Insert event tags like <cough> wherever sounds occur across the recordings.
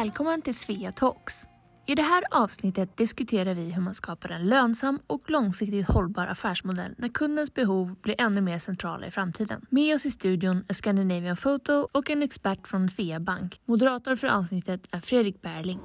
Välkommen till Svea Talks. I det här avsnittet diskuterar vi hur man skapar en lönsam och långsiktigt hållbar affärsmodell när kundens behov blir ännu mer centrala i framtiden. Med oss i studion är Scandinavian Photo och en expert från Svea Bank. Moderator för avsnittet är Fredrik Berling.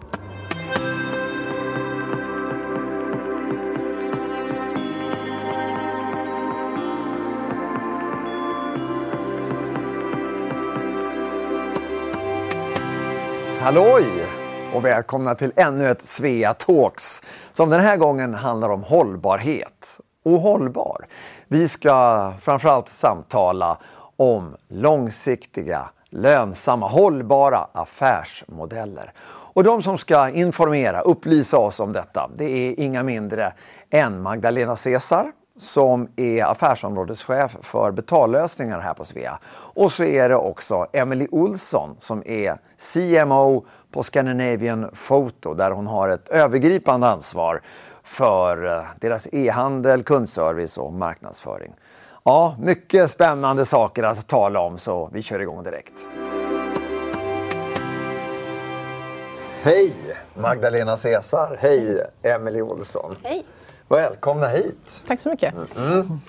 Halloj och välkomna till ännu ett Svea Talks som den här gången handlar om hållbarhet. Och hållbar. Vi ska framförallt samtala om långsiktiga, lönsamma, hållbara affärsmodeller. Och de som ska informera, upplysa oss om detta, det är inga mindre än Magdalena Cesar som är affärsområdeschef för betallösningar här på Svea. Och så är det också Emily Olsson som är CMO på Scandinavian Photo där hon har ett övergripande ansvar för eh, deras e-handel, kundservice och marknadsföring. Ja, mycket spännande saker att tala om så vi kör igång direkt. Hej Magdalena Cesar, hej Emily Olsson. Hej. Välkomna hit. Tack så mycket. Mm.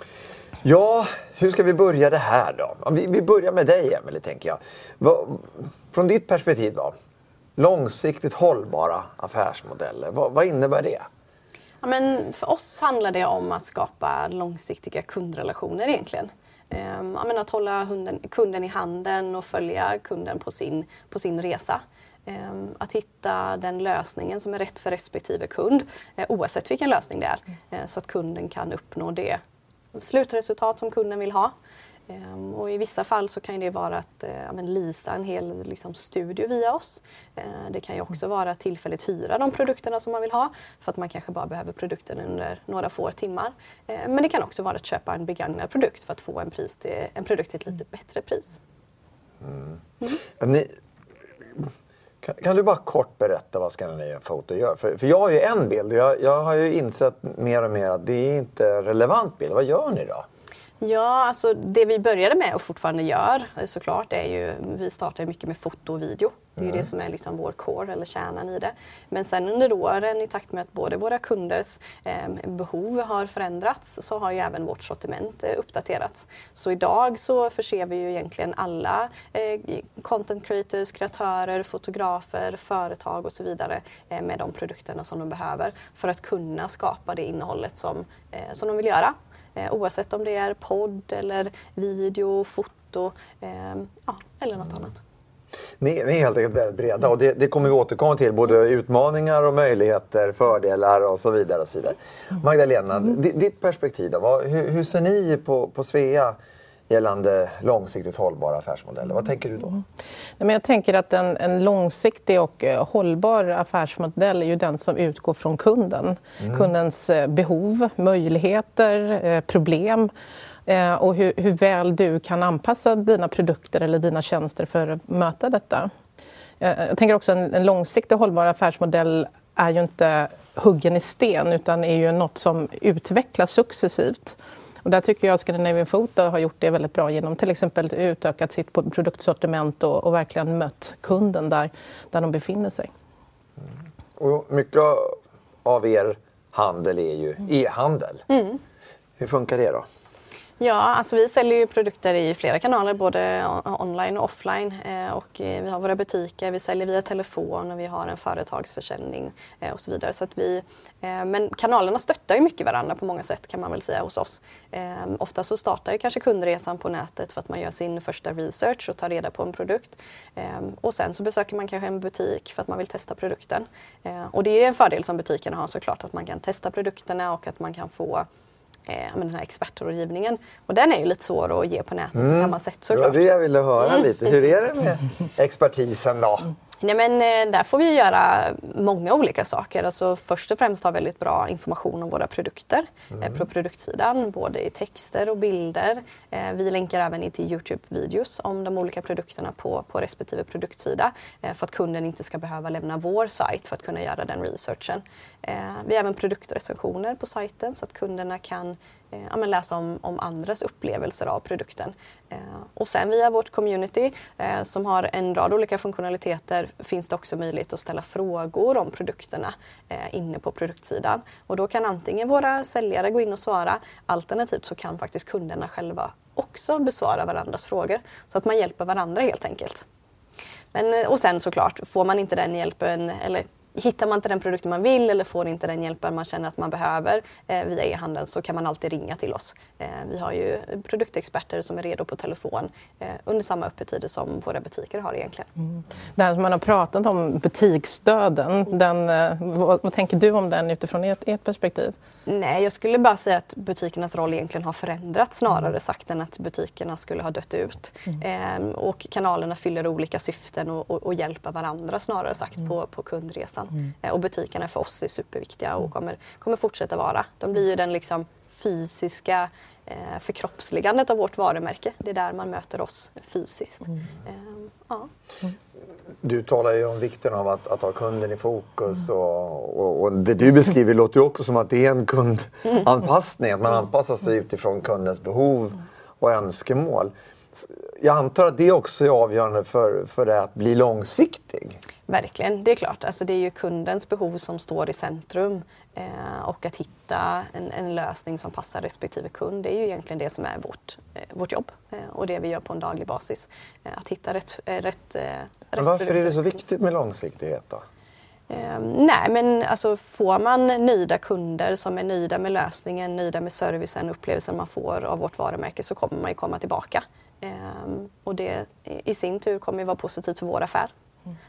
Ja, hur ska vi börja det här då? Vi, vi börjar med dig Emelie, tänker jag. Va, från ditt perspektiv då? Långsiktigt hållbara affärsmodeller, vad, vad innebär det? Ja, men för oss handlar det om att skapa långsiktiga kundrelationer egentligen. Ehm, ja, att hålla hunden, kunden i handen och följa kunden på sin, på sin resa. Ehm, att hitta den lösningen som är rätt för respektive kund eh, oavsett vilken lösning det är. Eh, så att kunden kan uppnå det slutresultat som kunden vill ha. Ehm, och I vissa fall så kan det vara att eh, ja, leasa en hel liksom, studio via oss. Det kan ju också vara att tillfälligt hyra de produkterna som man vill ha för att man kanske bara behöver produkten under några få timmar. Men det kan också vara att köpa en begagnad produkt för att få en, pris till, en produkt till ett lite bättre pris. Mm. Mm. Ni, kan, kan, du bara kort berätta vad Scandinavian Photo gör? För, för jag har ju en bild och jag, jag har ju insett mer och mer att det är inte relevant bild. Vad gör ni då? Ja, alltså det vi började med och fortfarande gör såklart är ju, vi startar mycket med foto och video. Det är mm. ju det som är liksom vår core eller kärnan i det. Men sen under åren i takt med att både våra kunders eh, behov har förändrats så har ju även vårt sortiment eh, uppdaterats. Så idag så förser vi ju egentligen alla eh, content creators, kreatörer, fotografer, företag och så vidare eh, med de produkterna som de behöver för att kunna skapa det innehållet som, eh, som de vill göra. Eh, oavsett om det är podd eller video, foto eh, ja, eller något annat. Ni, ni, är helt enkelt väldigt breda och det, det, kommer vi återkomma till. Både utmaningar och möjligheter, fördelar och så vidare. Och så vidare. Magdalena, mm. ditt perspektiv då? Vad, hur, hur, ser ni på, på Svea gällande långsiktigt hållbara affärsmodeller. Vad tänker du då? Mm. men jag tänker att en, en, långsiktig och eh, hållbar affärsmodell är ju den som utgår från kunden. Mm. Kundens eh, behov, möjligheter, eh, problem och hur, hur, väl du kan anpassa dina produkter eller dina tjänster för att möta detta. Jag tänker också en, en långsiktig hållbar affärsmodell är ju inte huggen i sten utan är ju något som utvecklas successivt. Och där tycker jag att Scandinavian Photo har gjort det väldigt bra genom till exempel utökat sitt produktsortiment och, och verkligen mött kunden där, där de befinner sig. Mm. Och mycket av er handel är ju e-handel. Mm. Hur funkar det då? Ja, alltså vi säljer ju produkter i flera kanaler, både online och offline. Eh, och eh, vi har våra butiker, vi säljer via telefon och vi har en företagsförsäljning eh, och så vidare. Så att vi, men kanalerna stöttar ju mycket varandra på många sätt kan man väl säga hos oss. Ofta så startar ju kanske kundresan på nätet för att man gör sin första research och tar reda på en produkt. Och sen så besöker man kanske en butik för att man vill testa produkten. Och det är en fördel som butikerna har såklart, att man kan testa produkterna och att man kan få eh, den här expertrådgivningen. Och den är ju lite svår att ge på nätet mm. på samma sätt såklart. Det var det jag ville höra mm. lite. Hur är det med <laughs> expertisen då? Nej, men, eh, där får vi göra många olika saker. Alltså, först och främst ha väldigt bra information om våra produkter eh, mm. på produktsidan, både i texter och bilder. Eh, vi länkar även in till Youtube-videos om de olika produkterna på, på respektive produktsida för att kunden inte ska behöva lämna vår sajt för att kunna göra den researchen. Vi har även produktrecensioner på sajten så att kunderna kan Eh, ja, men läsa om, om andras upplevelser av produkten. Eh, och sen via vårt community eh, som har en rad olika funktionaliteter finns det också möjlighet att ställa frågor om produkterna eh, inne på produktsidan. Och då kan antingen våra säljare gå in och svara alternativt så kan faktiskt kunderna själva också besvara varandras frågor. Så att man hjälper varandra helt enkelt. Men, eh, och sen såklart, får man inte den hjälpen eller hittar man inte den produkten man vill eller får inte den hjälpen man känner att man behöver eh, via e-handeln så kan man alltid ringa till oss. Eh, vi har ju produktexperter som är redo på telefon eh, under samma öppettider som våra butiker har egentligen. Mm. Här som man har pratat om, butiksdöden, den, eh, vad, vad, tänker du om den utifrån ert, ert perspektiv? Nej, jag skulle bara säga att butikernas roll egentligen har förändrats snarare mm. sagt än att butikerna skulle ha dött ut. Mm. Ehm, och kanalerna fyller olika syften och, och, och hjälper varandra snarare sagt mm. på, på kundresan. Mm. Ehm, och butikerna för oss är superviktiga och mm. kommer, kommer fortsätta vara. De blir ju den liksom fysiska eh, förkroppsligandet av vårt varumärke. Det är där man möter oss fysiskt. Mm. Ehm, ja. Du talar ju om vikten av att, att ha kunden i fokus mm. och, och, och, det du beskriver låter ju också som att det är en kundanpassning, att man anpassar sig utifrån kundens behov och önskemål. Jag antar att det också är avgörande för, för det att bli långsiktig? Verkligen, det är klart. Alltså det är ju kundens behov som står i centrum. Eh, och att hitta en, en, lösning som passar respektive kund, det är ju egentligen det som är vårt, eh, vårt jobb eh, och det vi gör på en daglig basis. Eh, att hitta rätt, eh, rätt, eh, rätt Varför är det så viktigt med långsiktighet då? nej men alltså får man nöjda kunder som är nöjda med lösningen, nöjda med servicen, upplevelsen man får av vårt varumärke så kommer man ju komma tillbaka. och det i sin tur kommer ju vara positivt för vår affär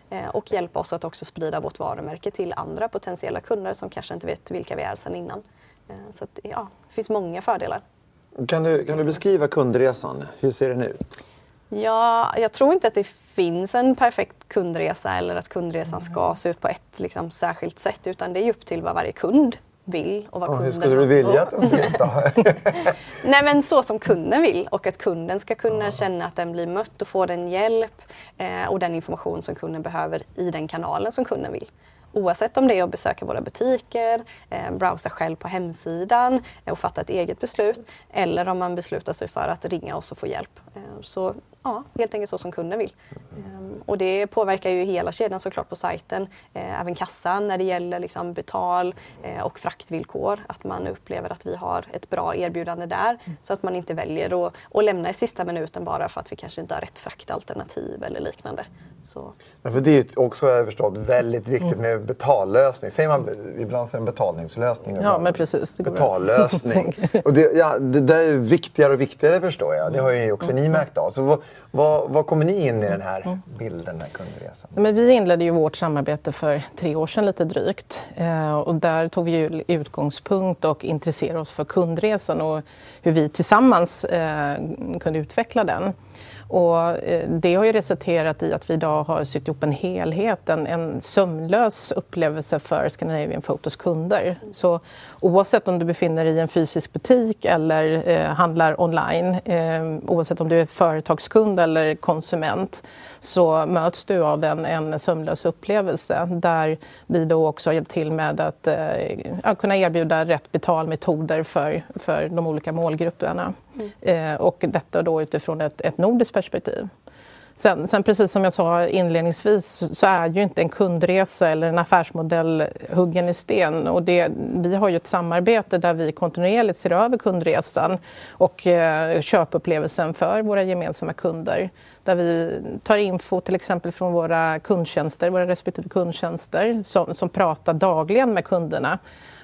Eh, och hjälpa oss att också sprida vårt varumärke till andra potentiella kunder som kanske inte vet vilka vi är sedan innan. Eh, så att, ja, det finns många fördelar. Kan du, kan du beskriva kundresan? Hur ser den ut? Ja, jag tror inte att det finns en perfekt kundresa eller att kundresan ska se ut på ett liksom, särskilt sätt utan det är upp till vad varje kund vill och vad kunden Hur skulle du vilja att den ser ut <laughs> Nej men så som kunden vill och att kunden ska kunna ja. känna att den blir mött och får den hjälp eh, och den information som kunden behöver i den kanalen som kunden vill. Oavsett om det är att besöka våra butiker, eh, browsa själv på hemsidan eh, och fatta ett eget beslut eller om man beslutar sig för att ringa oss och få hjälp. Eh, så ja, helt enkelt så som kunden vill. Um, och det påverkar ju hela kedjan såklart på sajten. Uh, även kassan när det gäller liksom betal uh, och fraktvillkor. Att man upplever att vi har ett bra erbjudande där. Mm. Så att man inte väljer att, att lämna i sista minuten bara för att vi kanske inte har rätt fraktalternativ eller liknande. Så. Men för det är också, jag förstått, väldigt viktigt mm. med betallösning. Säger man ibland säger betalningslösning? Ja, men precis. Det betallösning. <laughs> och det, ja, det där är viktigare och viktigare förstår jag. Det har ju också mm. ni märkt av. Så vad, vad, vad kommer ni in i den här mm. bilden, den här kundresan? Men vi inledde ju vårt samarbete för tre år sedan lite drygt. Eh, och där tog vi ju utgångspunkt och intresserade oss för kundresan och hur vi tillsammans eh, kunde utveckla den. Och eh, det har ju resulterat i att vi idag har sytt ihop en helhet, en, en sömlös upplevelse för Scandinavian Photos kunder. Så oavsett om du befinner dig i en fysisk butik eller eh, handlar online, eh, oavsett om du är företagskund eller konsument, så möts du av en, en sömlös upplevelse där vi då också har hjälpt till med att eh, kunna erbjuda rätt betalmetoder för, för de olika målgrupperna. Mm. Eh, och detta då utifrån ett, ett nordiskt perspektiv. Sen, sen, precis som jag sa inledningsvis så är ju inte en kundresa eller en affärsmodell huggen i sten. Och det, vi har ju ett samarbete där vi kontinuerligt ser över kundresan och eh, köpupplevelsen för våra gemensamma kunder. Där vi tar info till exempel från våra kundtjänster, våra respektive kundtjänster som, som pratar dagligen med kunderna.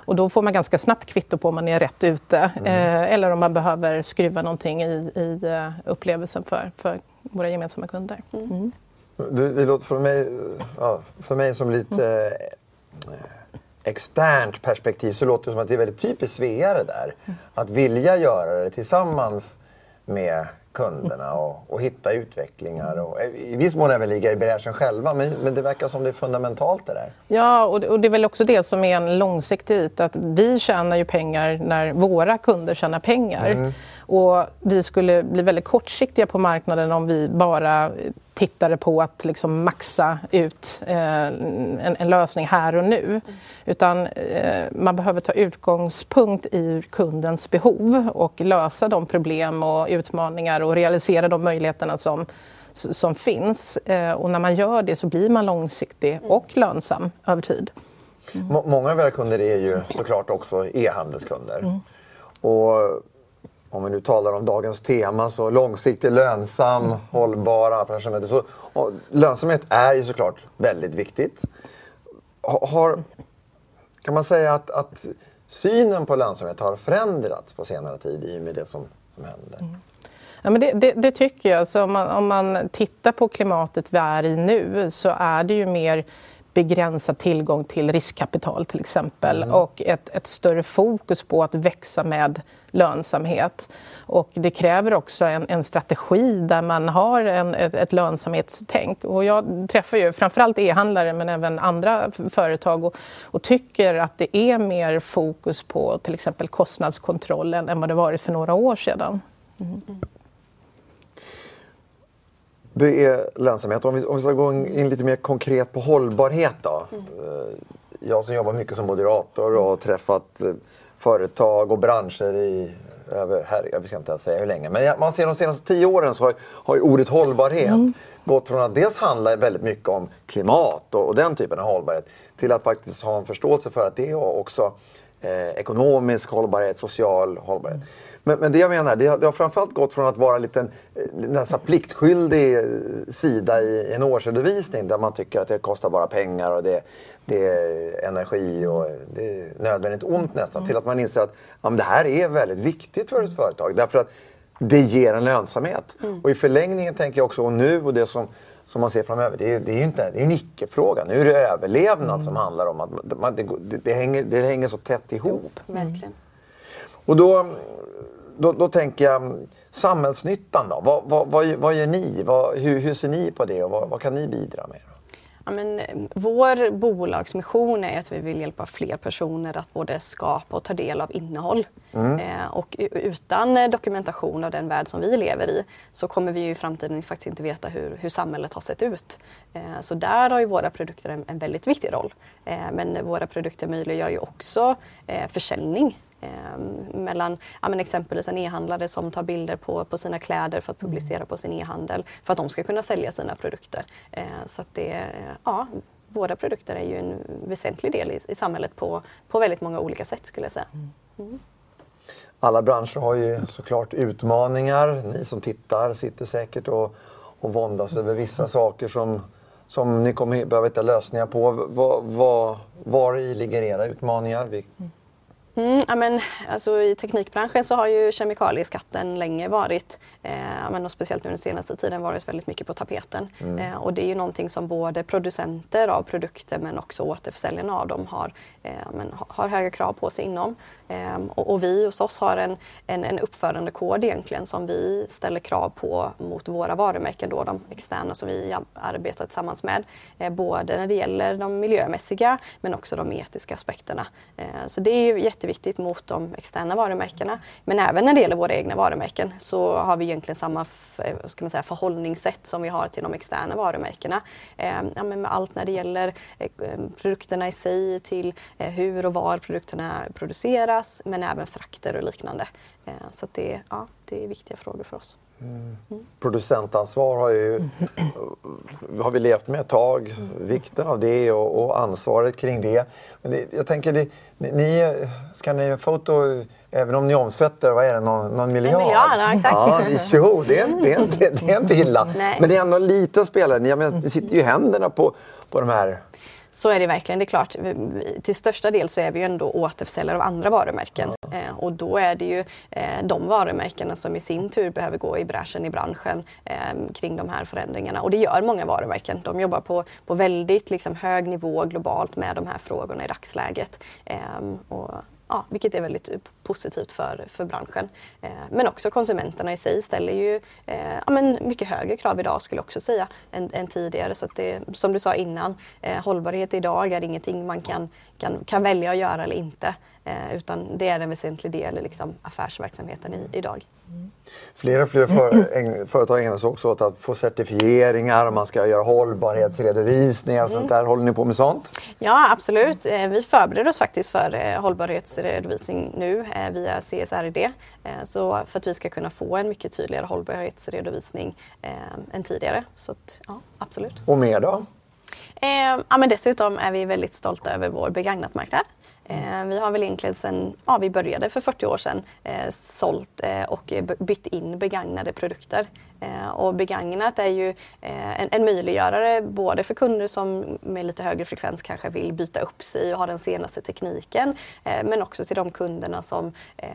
Och då får man ganska snabbt kvitto på om man är rätt ute mm. eh, eller om man behöver skruva någonting i, i uh, upplevelsen för, för våra gemensamma kunder. Mm. mm. Det, det, låter för mig, ja, för mig som lite eh, externt perspektiv så låter det som att det är väldigt typiskt Svea det där. Mm. Att vilja göra det tillsammans med kunderna och, och hitta utvecklingar. Och, I viss mån även ligga i bräschen själva men, men det verkar som det är fundamentalt det där. Ja och det, och det är väl också det som är en långsiktig att vi tjänar ju pengar när våra kunder tjänar pengar. Mm. Och vi skulle bli väldigt kortsiktiga på marknaden om vi bara tittade på att liksom maxa ut eh, en, en, lösning här och nu. Mm. Utan eh, man behöver ta utgångspunkt i kundens behov och lösa de problem och utmaningar och realisera de möjligheterna som, som finns. Eh, och när man gör det så blir man långsiktig och lönsam över tid. Mm. Många av era kunder är ju såklart också e-handelskunder. Mm. Och om vi nu talar om dagens tema, så långsiktig, lönsam, mm. hållbara. Så, lönsamhet är ju såklart väldigt viktigt. Har, kan man säga att, att synen på lönsamhet har förändrats på senare tid i och med det som, som händer? Mm. Ja, men det, det, det, tycker jag. Så om, man, om man tittar på klimatet vi är i nu så är det ju mer begränsad tillgång till riskkapital till exempel mm. och ett, ett, större fokus på att växa med lönsamhet. Och det kräver också en, en strategi där man har en, ett, ett lönsamhetstänk. Och jag träffar ju framförallt e-handlare men även andra företag och, och, tycker att det är mer fokus på till exempel kostnadskontrollen än vad det varit för några år sedan. Mm. Det är lönsamhet. Om vi, om vi ska gå in lite mer konkret på hållbarhet då. Mm. Jag som jobbar mycket som moderator och har träffat eh, företag och branscher i över, här, jag ska inte ens säga hur länge, men man ser de senaste tio åren så har, har ordet hållbarhet mm. gått från att dels handla väldigt mycket om klimat och, och, den typen av hållbarhet till att faktiskt ha en förståelse för att det är också eh, ekonomisk hållbarhet, social hållbarhet. Men, men det jag menar, det har, det har framförallt gått från att vara en liten eh, nästan pliktskyldig eh, sida i en årsredovisning där man tycker att det kostar bara pengar och det, det är energi och det är nödvändigt ont nästan. Mm. Till att man inser att ja, det här är väldigt viktigt för ett företag. Därför att det ger en lönsamhet. Mm. Och i förlängningen tänker jag också, och nu och det som som man ser framöver. Det är, det är ju inte, det är en icke-fråga. Nu är det överlevnad mm. som handlar om att man, det, det, hänger, det hänger så tätt ihop. Jo, verkligen. Och då, då, då, tänker jag samhällsnyttan då. Vad, vad, vad, vad gör ni? hur, hur, ser ni på det och vad, kan ni bidra med? Ja, men, eh, vår bolagsmission är att vi vill hjälpa fler personer att både skapa och ta del av innehåll. Mm. Eh, och utan dokumentation av den värld som vi lever i så kommer vi i framtiden faktiskt inte veta hur, hur samhället har sett ut. Eh, så där har ju våra produkter en, en väldigt viktig roll. Eh, men våra produkter möjliggör ju också eh, försäljning Eh, mellan ja, men exempelvis en e-handlare som tar bilder på, på sina kläder för att mm. publicera på sin e-handel för att de ska kunna sälja sina produkter. Eh, så att det, ja, våra produkter är ju en väsentlig del i, i samhället på, på väldigt många olika sätt skulle jag säga. Mm. mm. Alla branscher har ju såklart utmaningar. Ni som tittar sitter säkert och, och våndas över vissa saker som, som ni kommer behöva hitta lösningar på. Var, var, var i ligger era utmaningar? Vi... Mm. Ja, men, alltså, I teknikbranschen så har ju kemikalieskatten länge varit, eh, men, och speciellt nu den senaste tiden, varit väldigt mycket på tapeten. Mm. Eh, och det är ju någonting som både producenter av produkter men också återförsäljarna av dem har, eh, men, har höga krav på sig inom. Ehm, och, och, vi hos oss har en, en, en uppförandekod egentligen som vi ställer krav på mot våra varumärken, då, de externa som vi arbetar tillsammans med. Eh, både när det gäller de miljömässiga men också de etiska aspekterna. Eh, så det är ju jätteviktigt mot de externa varumärkena. Men även när det gäller våra egna varumärken så har vi egentligen samma eh, ska man säga, förhållningssätt som vi har till de externa varumärkena. Eh, ja, men med allt när det gäller eh, eh, produkterna i sig till eh, hur och var produkterna produceras men även frakter och liknande. Eh, så det, ja, det är viktiga frågor för oss. Mm. Producentansvar har, ju, <laughs> har vi levt med ett tag, vikten av det och, och ansvaret kring det. Men det, jag tänker, det, ni, Scandinavian Photo, även om ni omsätter, vad är det, någon, någon miljard? En miljard, ja, exakt. Ja, det, jo, det är, det, är, det är inte illa. Men det är ändå en liten spelare. Ni, ni sitter ju i händerna på, på de här så är det verkligen. Det är klart, till största del så är vi ju ändå återförsäljare av andra varumärken. Ja. Eh, och då är det ju eh, de varumärkena som i sin tur behöver gå i bräschen i branschen eh, kring de här förändringarna. Och det gör många varumärken. De jobbar på, på väldigt liksom, hög nivå globalt med de här frågorna i dagsläget. Ehm, och ja, vilket är väldigt eh, positivt för, för branschen. Eh, men också konsumenterna i sig ställer ju eh, ja, men mycket högre krav idag skulle jag också säga än, än tidigare. Så att det, som du sa innan, eh, hållbarhet idag är ingenting man kan, kan, kan välja att göra eller inte. Eh, utan det är en väsentlig del i liksom affärsverksamheten i, idag. Mm. Fler och fler för, <clears throat> företag ägnar sig också åt att få certifieringar och man ska göra hållbarhetsredovisningar och sånt där. Håller ni på med sånt? Ja, absolut. Eh, vi förbereder oss faktiskt för eh, hållbarhetsredovisning nu eh, via CSRD. Så för att vi ska kunna få en mycket tydligare hållbarhetsredovisning än tidigare. Så att, ja, absolut. Och mer då? ja, men dessutom är vi väldigt stolta över vår begagnatmarknad. Eh, vi har väl egentligen sedan ja, vi började för 40 år sedan eh, sålt eh, och eh, bytt in begagnade produkter. Eh, och begagnat är ju eh, en, en möjliggörare både för kunder som med lite högre frekvens kanske vill byta upp sig och ha den senaste tekniken. Eh, men också till de kunderna som eh,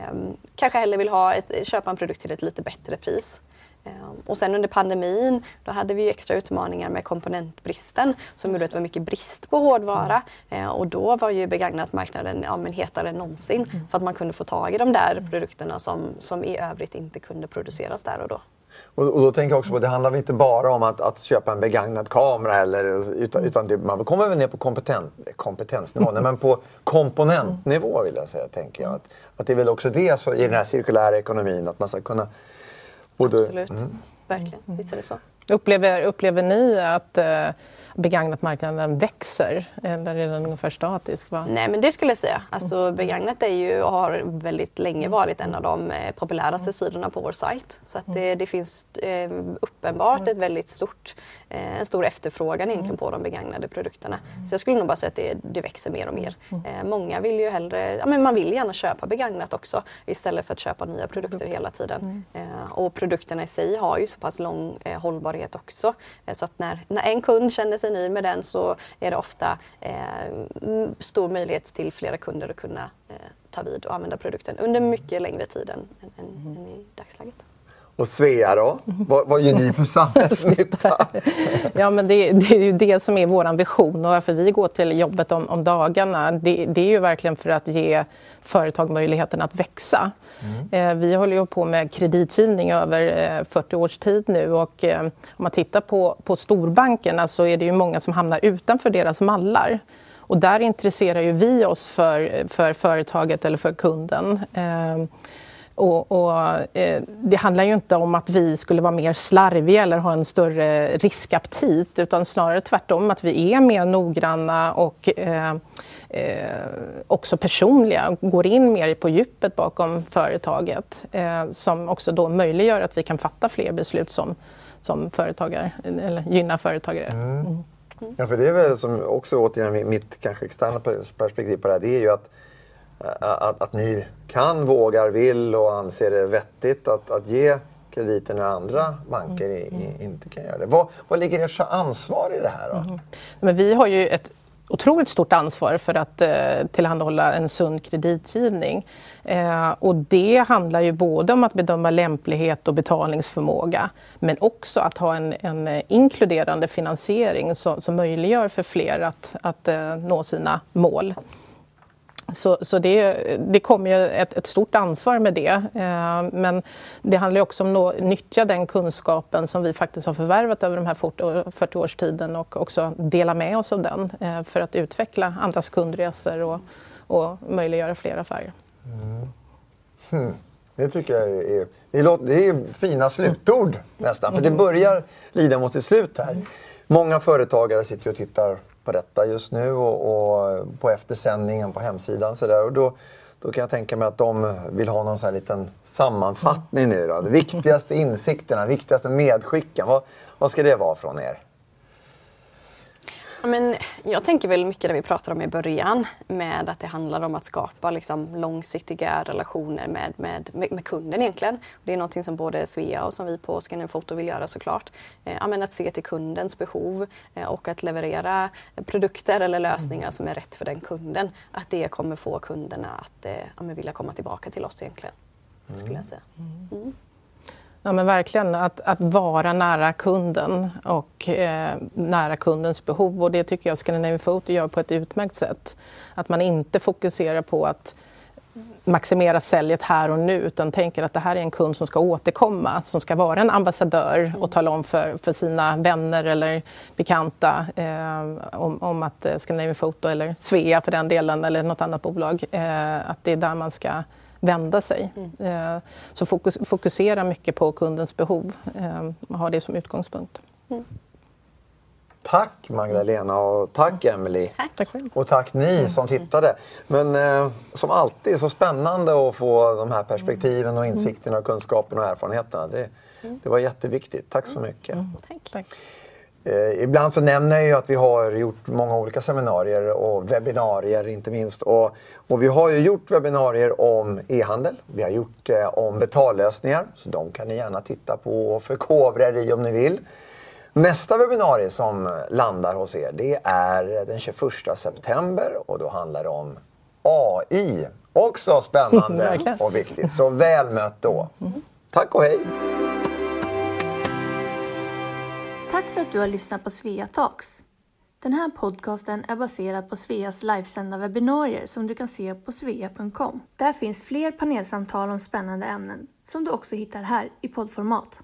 kanske hellre vill ha ett, köpa en produkt till ett lite bättre pris. Ehm, och sen under pandemin, då hade vi extra utmaningar med komponentbristen som gjorde att det var mycket brist på hårdvara. Mm. Ehm, och då var ju begagnatmarknaden ja, men hetare än någonsin mm. för att man kunde få tag i de där mm. produkterna som, som i övrigt inte kunde produceras där och då. Och, och då tänker jag också på att det handlar inte bara om att, att köpa en begagnad kamera eller, utan, utan det, man kommer väl ner på kompetent, kompetensnivå, mm. men på komponentnivå vill jag säga, tänker jag. Att, att det är väl också det så, i den här cirkulära ekonomin, att man ska kunna Både, Absolut, mm. verkligen. Visst är det så. Upplever, upplever ni att eh, begagnatmarknaden växer eller är den ungefär statisk? Va? Nej men det skulle jag säga. Alltså, mm. Begagnat är ju, har väldigt länge mm. varit en av de eh, populäraste mm. sidorna på vår sajt. Så att det, det finns eh, uppenbart ett väldigt stort, eh, en stor efterfrågan egentligen på de begagnade produkterna. Så jag skulle nog bara säga att det, det växer mer och mer. Eh, många vill ju hellre, ja, men man vill gärna köpa begagnat också istället för att köpa nya produkter hela tiden. Eh, och produkterna i sig har ju så pass lång eh, hållbarhet också. så att när, när en kund känner sig nöjd med den så är det ofta eh, stor möjlighet till flera kunder att kunna eh, ta vid och använda produkten under mycket längre tid än, än, än i dagsläget. Och Svea då? Vad, vad gör ni för <laughs> samhällsnytta? ja, men det, det, är ju det som är vår vision och varför vi går till jobbet om, om dagarna. Det, det, är ju verkligen för att ge företag möjligheten att växa. Mm. Eh, vi håller ju på med kreditgivning över eh, 40 års tid nu och eh, om man tittar på, på storbankerna så är det ju många som hamnar utanför deras mallar. Och där intresserar ju vi oss för, för företaget eller för kunden. Eh, och, och eh, det handlar ju inte om att vi skulle vara mer slarviga eller ha en större riskaptit utan snarare tvärtom att vi är mer noggranna och eh, eh, också personliga, går in mer på djupet bakom företaget eh, som också då möjliggör att vi kan fatta fler beslut som, som företagare, eller gynna företagare. Mm. Mm. Ja, för det är väl som också återigen mitt kanske externa perspektiv på det här, det är ju att att, att ni kan, vågar, vill och anser det vettigt att, att ge krediter när andra banker mm. i, inte kan göra det. Vad, vad ligger ert ansvar i det här? Då? Mm. Men vi har ju ett otroligt stort ansvar för att eh, tillhandahålla en sund kreditgivning. Eh, och det handlar ju både om att bedöma lämplighet och betalningsförmåga men också att ha en, en inkluderande finansiering som, som möjliggör för fler att, att eh, nå sina mål. Så, så det, det kommer ju ett, ett, stort ansvar med det. Eh, men det handlar också om att nyttja den kunskapen som vi faktiskt har förvärvat över de här 40, 40 årstiden och också dela med oss av den eh, för att utveckla andras kundresor och, och möjliggöra fler affärer. Mm. Hmm. Det tycker jag är, det är fina slutord nästan, för det börjar lida mot sitt slut här. Många företagare sitter och tittar på detta just nu och, och på eftersändningen på hemsidan. Så där. Och då, då kan jag tänka mig att de vill ha någon sån här liten sammanfattning nu. Då. De viktigaste insikterna, viktigaste medskicken. Vad, vad ska det vara från er? Men jag tänker väl mycket det vi pratade om i början med att det handlar om att skapa liksom långsiktiga relationer med, med, med, kunden egentligen. Det är någonting som både Svea och som vi på Scandinavian Photo vill göra såklart. Eh, att se till kundens behov eh, och att leverera produkter eller lösningar som är rätt för den kunden. Att det kommer få kunderna att eh, ja, vilja komma tillbaka till oss egentligen. Skulle jag säga. Mm. Ja men verkligen, att, att vara nära kunden och eh, nära kundens behov. Och det tycker jag Scandinavian Photo gör på ett utmärkt sätt. Att man inte fokuserar på att maximera säljet här och nu utan tänker att det här är en kund som ska återkomma, som ska vara en ambassadör och tala om för, för sina vänner eller bekanta eh, om, om att eh, Scandinavian Photo eller Svea för den delen eller något annat bolag, eh, att det är där man ska vända sig. Mm. Eh, så fokus, fokusera mycket på kundens behov och ha det som utgångspunkt. Mm. Tack Magdalena och tack Emelie. Tack. Och tack ni som tittade. Men eh, som alltid så spännande att få de här perspektiven och insikterna och kunskapen och erfarenheterna. Det, det var jätteviktigt. Tack så mycket. Mm. Tack. tack. Eh, ibland så nämner jag ju att vi har gjort många olika seminarier och webbinarier inte minst. Och, och vi har ju gjort webbinarier om e-handel. Vi har gjort eh, om betallösningar. Så de kan ni gärna titta på och förkovra er i om ni vill. Nästa webbinarie som landar hos er det är den 21 september och då handlar det om AI. Också spännande <laughs> och viktigt. Så väl mött då. Tack och hej! Tack för att du har lyssnat på Svea Talks. Den här podcasten är baserad på Sveas livesända webbinarier som du kan se på svea.com. Där finns fler panelsamtal om spännande ämnen som du också hittar här i poddformat.